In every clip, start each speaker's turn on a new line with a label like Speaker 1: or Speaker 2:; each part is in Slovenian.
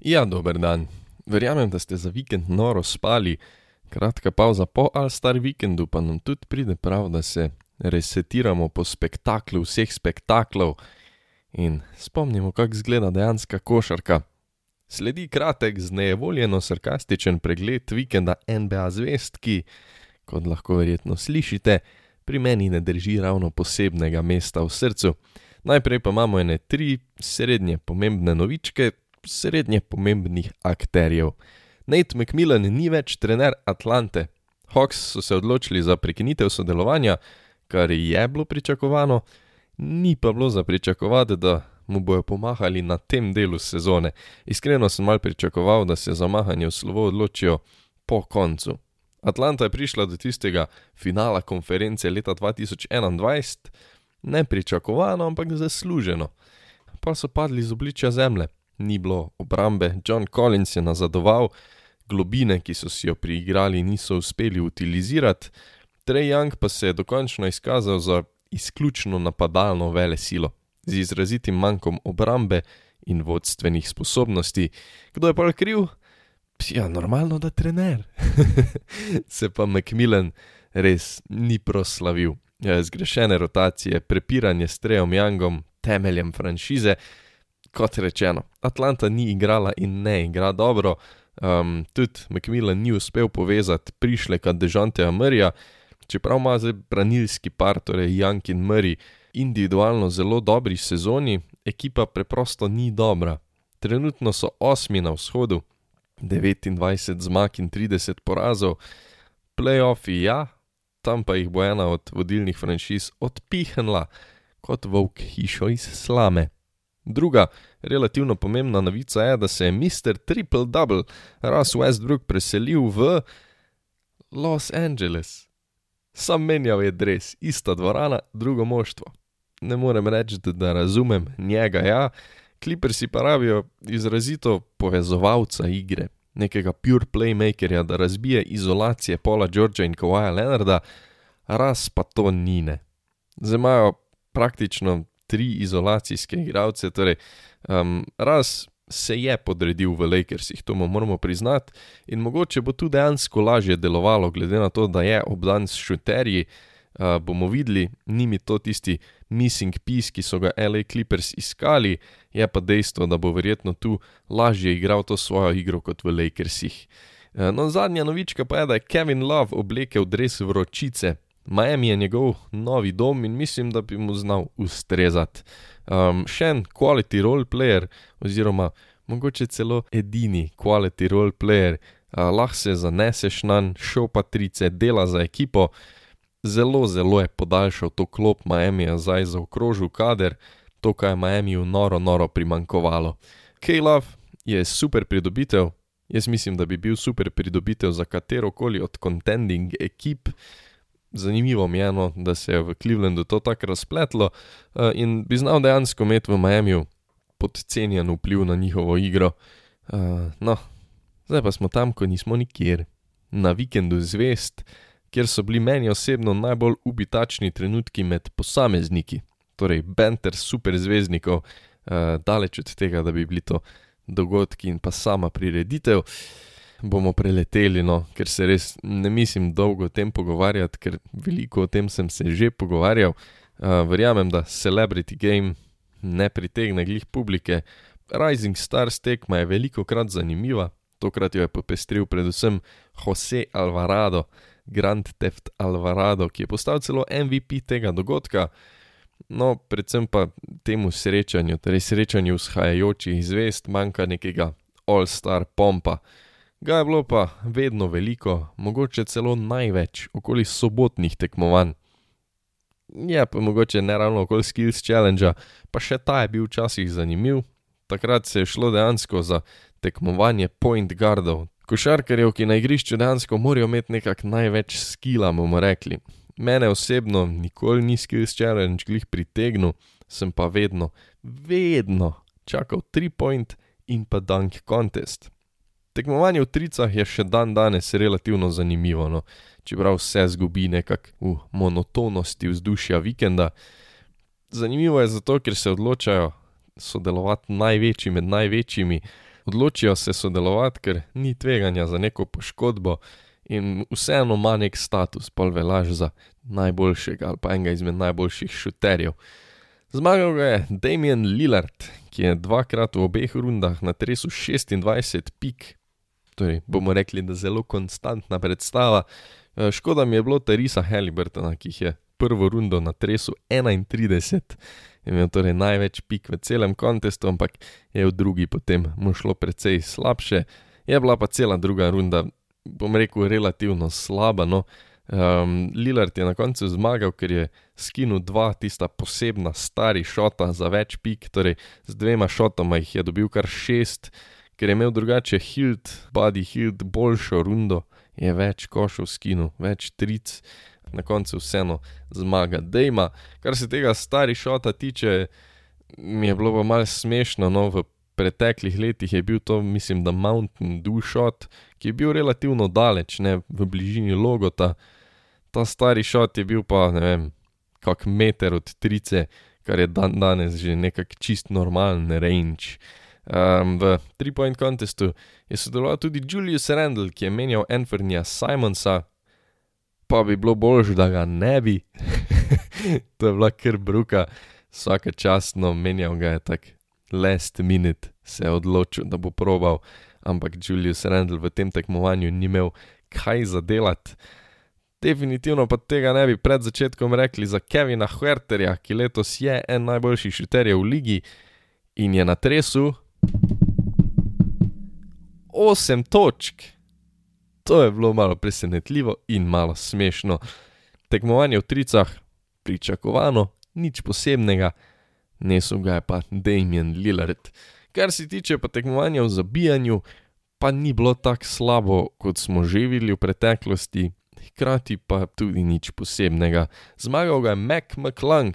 Speaker 1: Ja, dober dan. Verjamem, da ste za vikend noro spali. Kratka pauza po All-Star vikendu pa nam tudi pride prav, da se resetiramo po spektaklu vseh spektaklov in spomnimo, kako izgleda dejanska košarka. Sledi kratek, znevoljeno sarkastičen pregled vikenda NBA zvest, ki, kot lahko verjetno slišite, pri meni ne drži ravno posebnega mesta v srcu. Najprej pa imamo ene tri srednje pomembne novičke, srednje pomembnih akterjev. Nate McMillan ni več trener Atlante. Hawks so se odločili za prekinitev sodelovanja, kar je bilo pričakovano, ni pa bilo za pričakovati, da mu bojo pomahali na tem delu sezone. Iskreno sem mal pričakoval, da se za mahanje v slovo odločijo po koncu. Atlanta je prišla do tistega finala konference leta 2021, ne pričakovano, ampak zasluženo. Pa so padli z obličja zemlje, ni bilo obrambe, John Collins je nazadoval, globine, ki so si jo priigrali, niso uspeli utilizirati, Trey Young pa se je dokončno izkazal za izključno napadalno vele silo, z izrazitim manjkom obrambe in vodstvenih sposobnosti. Kdo je pa kriv? Ja, normalno, da trener. se pa Macmillan res ni proslavil. Ja, zgrešene rotacije, prepiranje s Treyom Youngom, temeljem franšize. Kot rečeno, Atlanta ni igrala in ne igra dobro. Um, tudi Macmillan ni uspel povezati prišleka Dežanteja Mrja, čeprav ima zdaj branilski par, torej Jank in Murray, individualno zelo dobri sezoni, ekipa preprosto ni dobra. Trenutno so osmi na vzhodu, 29 zmag in 30 porazov, playoffi ja, tam pa jih bo ena od vodilnih franšiz odpihnila kot volk hišo iz slame. Druga, relativno pomembna novica je, da se je Mr. Triple Double Russ Westbrook preselil v Los Angeles. Sam menjal je dres, ista dvorana, drugo moštvo. Ne morem reči, da, razumem njega, ja, kliprsi pa rabijo izrazito povezovalca igre, nekega pure playmakerja, da razbije izolacije Paula Georgea in Kawaja Leonarda, raz pa to nine. Zdaj imajo praktično tri izolacijske igralce, torej um, raz se je podredil v Lakersih, to mu moramo priznati, in mogoče bo tu dejansko lažje delovalo, glede na to, da je obdan s šuterji. Uh, bomo videli, ni mi to tisti missing piece, ki so ga LA Clippers iskali, je pa dejstvo, da bo verjetno tu lažje igral to svojo igro kot v Lakersih. Uh, no, zadnja novička pa je, da je Kevin Love oblekel dres vročice. Miami je njegov novi dom in mislim, da bi mu znal ustrezati. Um, še en quality role player, oziroma mogoče celo edini quality role player, uh, lahko se zaneseš na njega, šel pa trice, dela za ekipo. Zelo, zelo je podaljšal to klop Miami, zdaj zaokrožil kader, to, kar je Miami v noro, noro primankovalo. K-Love je super pridobitev, jaz mislim, da bi bil super pridobitev za katero koli od contending ekip zanimivo mi je, no, da se je v Clevelandu to tako razpletlo uh, in bi znal dejansko imeti v Miamiju podcenjen vpliv na njihovo igro. Uh, no, zdaj pa smo tam, ko nismo nikjer, na vikendu zvest, kjer so bili meni osebno najbolj ubitačni trenutki med posamezniki, torej benter superzvezdnikov, uh, daleč od tega, da bi bili to dogodki in pa sama prireditev. Uh, bomo preleteli, no, ker se res ne mislim dolgo o tem pogovarjati, ker veliko o tem sem se že pogovarjal. Uh, verjamem, da Celebrity Game ne pritegne glih publike. Rising Stars tekma je veliko krat zanimiva, tokrat jo je popestril predvsem Jose Alvarado, Grand Theft Alvarado, ki je postal celo MVP tega dogodka. No, predvsem pa temu srečanju, torej srečanju vzhajajočih zvest, manjka nekega all-star pompa. Ga je bilo pa vedno veliko, mogoče celo največ, okoli sobotnih tekmovanj. Je pa mogoče ne ravno okoli Skills Challenge, pa še ta je bil včasih zanimiv. Takrat se je šlo dejansko za tekmovanje point guardov, košarkarjev, ki na igrišču dejansko morajo imeti nekak največ skila, bomo rekli. Mene osebno nikoli ni Skills Challenge glih pritegnil, sem pa vedno, vedno čakal 3 point in pa dunk contest. Tekmovanje v tricah je še dan danes relativno zanimivo, no? čeprav vse zgubi nekako v monotonosti vzdušja vikenda. Zanimivo je zato, ker se odločajo sodelovati največji med največjimi, Odločijo se sodelovati, ker ni tveganja za neko poškodbo in vseeno ima neki status, pol veljaš za najboljšega ali pa enega izmed najboljših šuterjev. Zmagal ga je Damien Lillard, ki je dvakrat v obeh rundah natresel šestindvajset pik. Torej, bomo rekli, da zelo konstantna predstava. škoda mi je bilo Tyresa Haliburtona, ki jih je prvo rundo natresel enaintrideset, je imel torej največ pik v celem kontestu, ampak je v drugi potem mu šlo precej slabše. Je bila pa cela druga runda, bom rekel, relativno slaba, no. Lillard je na koncu zmagal, ker je skinil dva tista posebna stari šota za več pik, torej z dvema šotoma jih je dobil kar šest. Ker je imel drugače Hield, Buddy Hield boljšo rundo, je več košev skinil, več tric, na koncu vseeno zmaga Dama. Kar se tega stari šota tiče, mi je bilo pa malo smešno, no, v preteklih letih je bil to, mislim, da Mountain Dew šot, ki je bil relativno daleč, ne, v bližini logota. Ta stari šot je bil pa, ne vem, kak meter od trice, kar je dandanes že nekako čisto normalen range. V three point contestu je sodeloval tudi Julius Randle, ki je menjal Anthonyja Simonsa, pa bi bilo boljše, da ga ne bi. To je bila kar bruka. Vsaka čast, no, menjal ga je tako last minute se je odločil, da bo probal, ampak Julius Randle v tem tekmovanju ni imel kaj za delati. Definitivno pa tega ne bi pred začetkom rekli za Kevina Huerterja, ki letos je en najboljših šuterjev v ligi in je natresel osem točk. To je bilo malo presenetljivo in malo smešno. Tekmovanje v tricah, pričakovano, nič posebnega, nesel ga je pa Damien Lillard. Kar se tiče pa tekmovanja v zabijanju, pa ni bilo tako slabo, kot smo že videli v preteklosti, hkrati pa tudi nič posebnega. Zmagal ga je Mac McClung.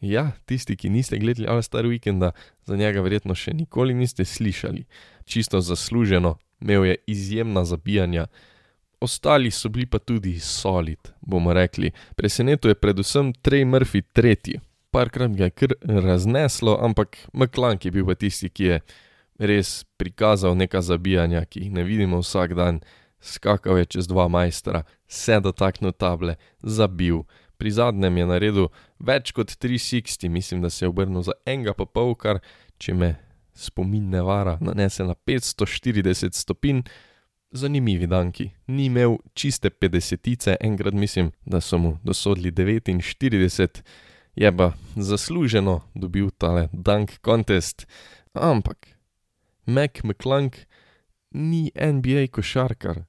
Speaker 1: Ja, tisti, ki niste gledali All-star Weekenda, za njega verjetno še nikoli niste slišali. Čisto zasluženo, imel je izjemna zabijanja. Ostali so bili pa tudi solid, bomo rekli. Presenetil je predvsem Trey Murphy tretji. Parkrat ga je kar razneslo, ampak McClung je bil pa tisti, ki je res prikazal neka zabijanja, ki jih ne vidimo vsak dan. Skakal je čez dva mojstra, se dotaknil table, zabil. Pri zadnjem je naredil več kot tri sixty, mislim, da se je obrnil za enega pa pol, kar, če me spomin ne vara, nanese na petsto štirideset stopinj. Zanimivi danki. Ni imel čiste petdesetice, enkrat mislim, da so mu dosodili devetinštirideset, je pa zasluženo dobil tale dunk contest. Ampak Mac McClung ni NBA košarkar.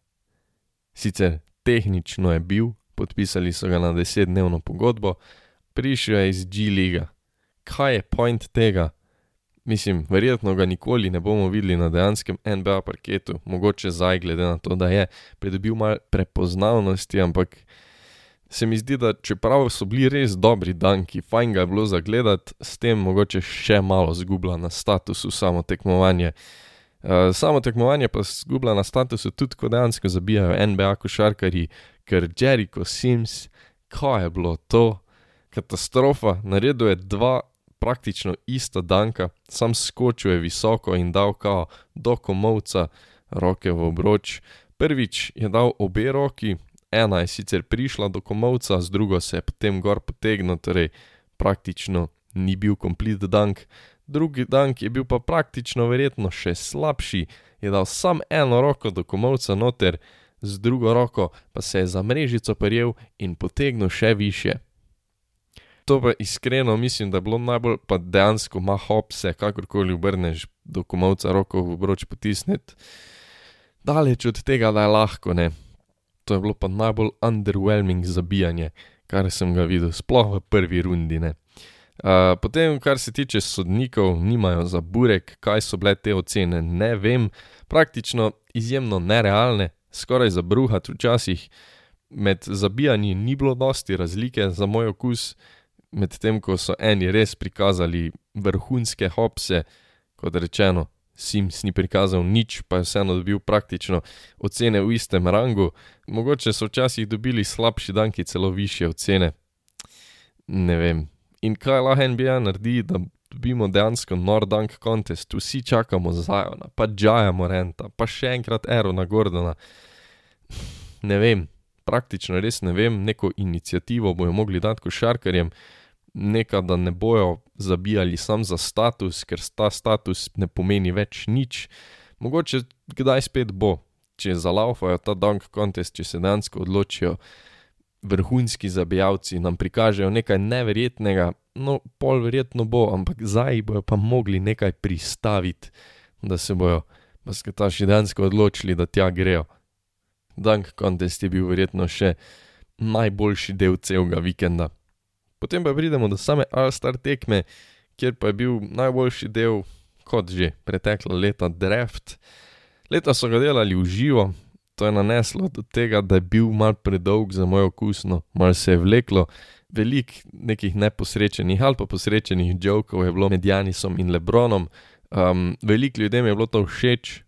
Speaker 1: Sicer tehnično je bil, podpisali so ga na desetdnevno pogodbo, prišel je iz G-lige. Kaj je point tega? Mislim, verjetno ga nikoli ne bomo videli na dejanskem NBA parketu, mogoče zdaj, glede na to, da je pridobil malo prepoznavnosti, ampak se mi zdi, da čeprav so bili res dobri danki, fajn ga je bilo za gledati, s tem mogoče še malo izgublja na statusu samo tekmovanje. samo tekmovanje pa izgublja na statusu tudi, ko dejansko zabijajo NBA košarkarji, ker Jericho Sims, kaj je bilo to? Katastrofa, naredil je dva praktično ista danka, samo skočil je visoko in dal kao do komolca roke v obroč. Prvič je dal obe roki, ena je sicer prišla do komolca, z drugo se je potem gor potegnil, torej praktično ni bil complete dunk. Drugi dunk je bil pa praktično verjetno še slabši, je dal samo eno roko do komolca noter, z drugo roko pa se je za mrežico prijel in potegnil še višje. To pa iskreno mislim, da je bilo najbolj, pa dejansko ima hopse, kakorkoli obrneš, do komolca roko v obroč potisniti. Daleč od tega, da je lahko, ne. To je bilo pa najbolj underwhelming zabijanje, kar sem ga videl, sploh v prvi rundi, ne. potem, kar se tiče sodnikov, nimajo za burek, kaj so bile te ocene, ne vem. Praktično izjemno nerealne, skoraj za bruhati včasih. Med zabijanji ni bilo dosti razlike za moj okus, medtem ko so eni res prikazali vrhunske hopse, kot rečeno, Sims ni prikazal nič, pa je vseeno dobil praktično ocene v istem rangu. Mogoče so včasih dobili slabši danki celo višje ocene. Ne vem. In kaj lahko NBA naredi, da dobimo dejansko Nordunk Contest, vsi čakamo Zajona, pa Džaja Morenta, pa še enkrat Erona Gordona. Ne vem, praktično res ne vem, neko inicijativo bojo mogli dati košarkarjem, neka, da ne bojo zabijali sam za status, ker ta status ne pomeni več nič. Mogoče kdaj spet bo, če zalaufajo ta dunk contest, če se dejansko odločijo vrhunski zabijalci, nam prikažejo nekaj neverjetnega, no, pol verjetno bo, ampak zdaj bojo pa mogli nekaj pristaviti, da se bojo basketaši dejansko odločili, da tja grejo. Dunk contest je bil verjetno še najboljši del celega vikenda. Potem pa pridemo do same All-Star tekme, kjer pa je bil najboljši del, kot že pretekla leta, draft. Leta so ga delali v živo, to je naneslo do tega, da je bil mal predolg za moj okus, no, mal se je vleklo. Veliko nekih neposrečenih ali pa posrečenih jokov je bilo med Janisom in Lebronom, um, veliko ljudem je bilo to všeč,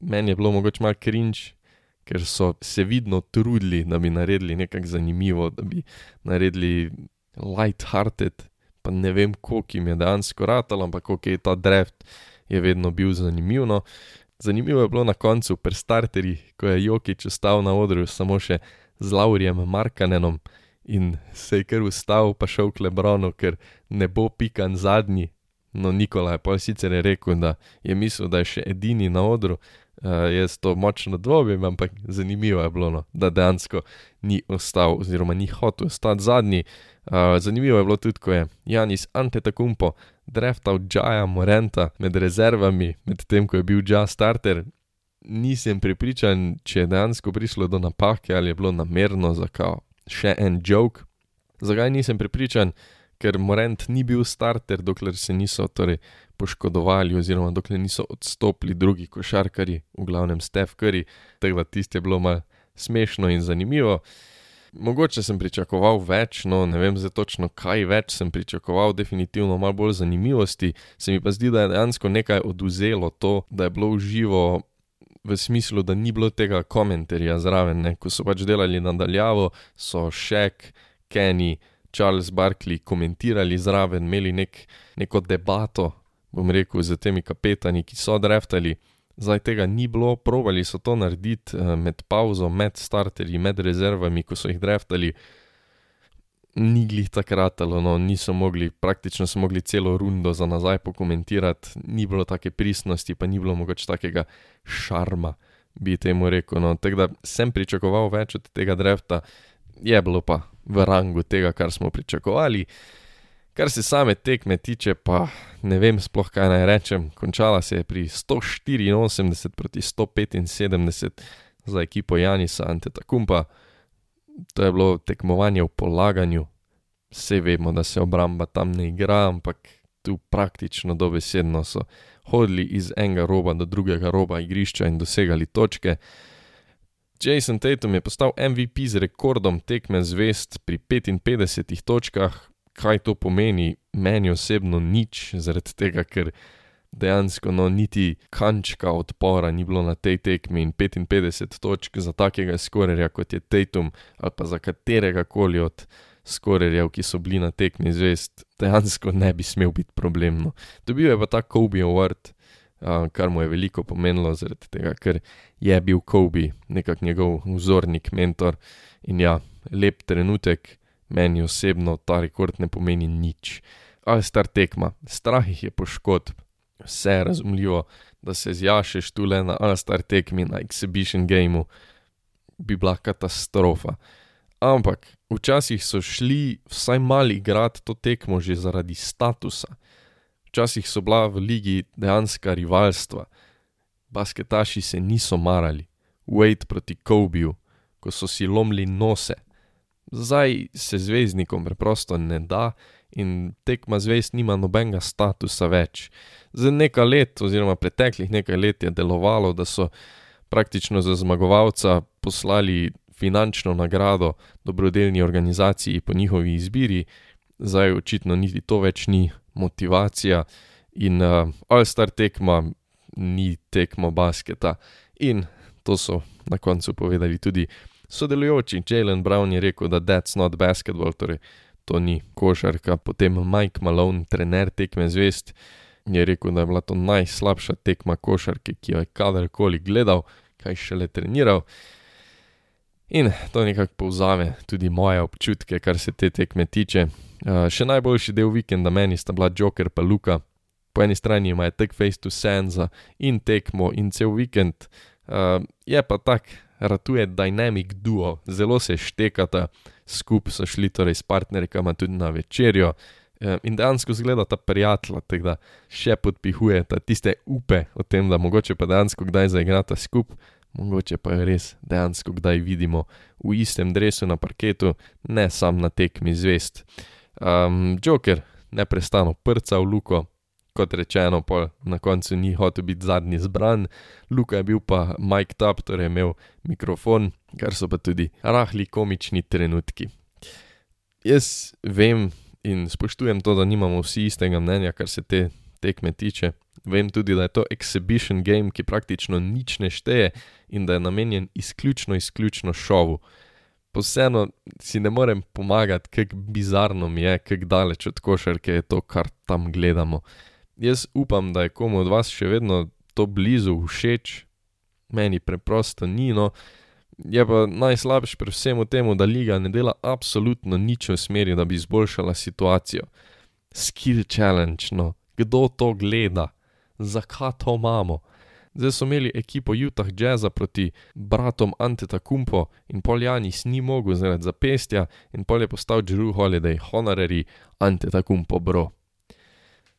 Speaker 1: meni je bilo mogoče malo cringe, ker so se vidno trudili, da bi naredili nekaj zanimivo, da bi naredili light-hearted, pa ne vem, koliko jim je dejansko ratalo, ampak je ta draft, je vedno bil zanimiv. No. Zanimivo je bilo na koncu pri starterjih, ko je Jokič ostal na odru samo še z Laurijem Markanenom in se je kar ustavil, pa šel k Lebronu, ker ne bo pikan zadnji. No, Nikola je pa sicer rekel, da je mislil, da je še edini na odru, uh, jaz to močno dvomim, ampak zanimivo je bilo, no, da dejansko ni ostal, oziroma ni hotel ostati zadnji. Uh, zanimivo je bilo tudi, ko je Janis Antetokounmpo draftal Džaja Morenta med rezervami, medtem ko je bil Dža starter. Nisem prepričan, če je dejansko prišlo do napake ali je bilo namerno za kao še en joke. Zakaj nisem prepričan? Ker Morent ni bil starter, dokler se niso torej, poškodovali, oziroma dokler niso odstopili drugi košarkari, v glavnem Stef Curry, tako da tisti je bilo malo smešno in zanimivo. Mogoče sem pričakoval več, no ne vem zdaj točno kaj več sem pričakoval, definitivno malo bolj zanimivosti, se mi pa zdi, da je dejansko nekaj oduzelo to, da je bilo v živo. V smislu, da ni bilo tega komentarja zraven, ne? ko so pač delali nadaljavo, so Shaq, Kenny, Charles Barkley komentirali zraven, imeli nek, neko debato, bom rekel, z temi kapetani, ki so draftali zdaj tega ni bilo, provali so to narediti eh, med pauzo, med starterji, med rezervami, ko so jih draftali. Ni glih takrat, no, niso mogli, praktično so mogli celo rundo za nazaj pokomentirati, ni bilo take pristnosti, pa ni bilo mogoče takega šarma, bi temu rekel. No. Tako da sem pričakoval več od tega drafta, je bilo pa v rangu tega, kar smo pričakovali. Kar se same tekme tiče, pa ne vem sploh kaj naj rečem. Končala se je pri 184 proti 175 za ekipo Janisa Antetokumpa. To je bilo tekmovanje v polaganju. Vse vemo, da se obramba tam ne igra, ampak tu praktično dobesedno so hodili iz enega roba do drugega roba igrišča in dosegali točke. Jason Tatum je postal MVP z rekordom tekme zvest pri 55 točkah, kaj to pomeni, meni osebno nič, zaradi tega, ker dejansko no, niti kančka odpora ni bilo na tej tekmi in 55 točk za takega skorerja kot je Tatum ali pa za katerega koli od skorerjev, ki so bili na tekmi zvest, dejansko ne bi smel biti problemno. Dobil je pa ta Kobe Award. Kar mu je veliko pomenilo, zaradi tega, ker je bil Kobe nekako njegov vzornik, mentor in ja, lep trenutek, meni osebno ta rekord ne pomeni nič. Ali star tekma, strah jih je poškodb, vse je razumljivo, da se zjašeš tu le na Alstar tekmi na Exhibition Gameu, bi bila katastrofa. Ampak včasih so šli vsaj mali igrati to tekmo že zaradi statusa. Včasih so bila v ligi dejanska rivalstva, basketaši se niso marali, Wade proti Kobeju, ko so si lomili nose, zdaj se zvezdnikom preprosto ne da in tekma zvezd nima nobenega statusa več. Za nekaj let, oziroma preteklih nekaj let, je delovalo, da so praktično za zmagovalca poslali finančno nagrado dobrodelni organizaciji po njihovi izbiri, zdaj očitno niti to več ni motivacija in uh, All-Star tekma ni tekmo basketa. In to so na koncu povedali tudi sodelujoči Jalen Brown je rekel, da that's not basketball, torej to ni košarka. Potem Mike Malone, trener tekme zvest, je rekel, da je bila to najslabša tekma košarke, ki jo je kadarkoli gledal, kaj šele treniral. In to nekako povzame tudi moje občutke, kar se te tekme tiče. Uh, še najboljši del vikenda meni sta bila Joker pa Luka. Po eni strani imajo tek face to senza in tekmo in cel vikend, uh, je pa tak, ratuje dynamic duo, zelo se štekata, skupaj so šli torej s partnerkama tudi na večerjo. In dejansko zgleda ta prijatelj, tako da še podpihuje tiste upe o tem, da mogoče pa dejansko kdaj zaigrata skupaj, mogoče pa jo res dejansko kdaj vidimo v istem drevesu na parketu, ne sam na tekmi zvest. Um, Joker neprestano prca v luko, kot rečeno, pa na koncu ni hotel biti zadnji zbran, Luka je bil pa Mike Tubb, torej imel mikrofon, kar so pa tudi rahli komični trenutki. Jaz vem in spoštujem to, da nimamo vsi istega mnenja, kar se te tekme tiče. Vem tudi, da je to exhibition game, ki praktično nič ne šteje in da je namenjen izključno, izključno šovu. Vseeno si ne morem pomagati, kako bizarno mi je, kako daleč od košarke je to, kar tam gledamo. Jaz upam, da je komu od vas še vedno to blizu všeč, meni preprosto ni, no. Je pa najslabše pri vsem tem, da liga ne dela absolutno nič v smeri, da bi izboljšala situacijo. Skill challenge, no, kdo to gleda, zakaj to imamo. Zdaj so imeli ekipo Utah Jazza proti bratom Anteta Kumpo in pol Janis ni mogel zaradi zapestja in pol je postal Drew Holiday, honorary Anteta Kumpo bro.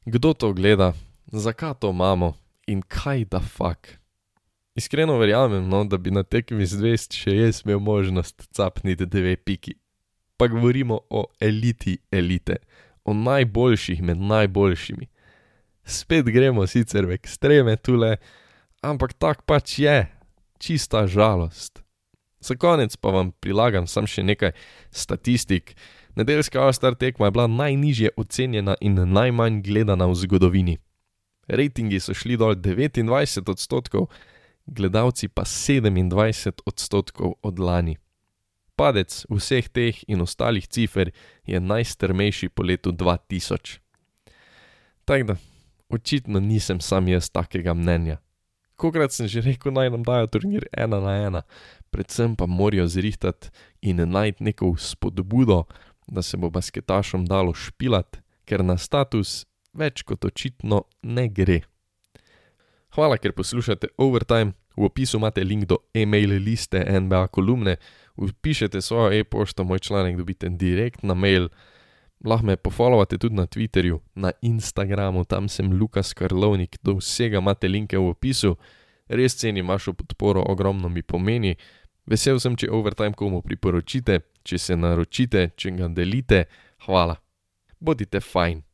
Speaker 1: Kdo to gleda, zakaj to imamo in kaj da fuck? Iskreno verjamem, no, da bi na tekmi zvest še jaz imel možnost capniti dve piki. Pa govorimo o eliti elite, o najboljših med najboljšimi. Spet gremo sicer v ekstreme tule, ampak tak pač je, čista žalost. Za konec pa vam prilagam sam še nekaj statistik. Nedeljska All-Star tekma je bila najnižje ocenjena in najmanj gledana v zgodovini. Ratingi so šli dol 29 odstotkov, gledalci pa 27 odstotkov od lani. Padec vseh teh in ostalih cifer je najstrmejši po letu 2000. Tako da, očitno nisem sam jaz takega mnenja. Kokrat sem že rekel, naj nam dajo turnir ena na ena, predvsem pa morajo zrihtati in najti neko spodbudo, da se bo basketašom dalo špilat, ker na status več kot očitno ne gre. Hvala, ker poslušate Overtime, v opisu imate link do e-mail liste NBA kolumne, upišete svojo e-pošto, moj članek dobite direkt na mail, lahko me pofollowate tudi na Twitterju, na Instagramu, tam sem Lukas Karlovnik, do vsega imate linke v opisu. Res cenim vašo podporo, ogromno mi pomeni. Vesel sem, če overtime komu priporočite, če se naročite, če ga delite. Hvala. Bodite fajn.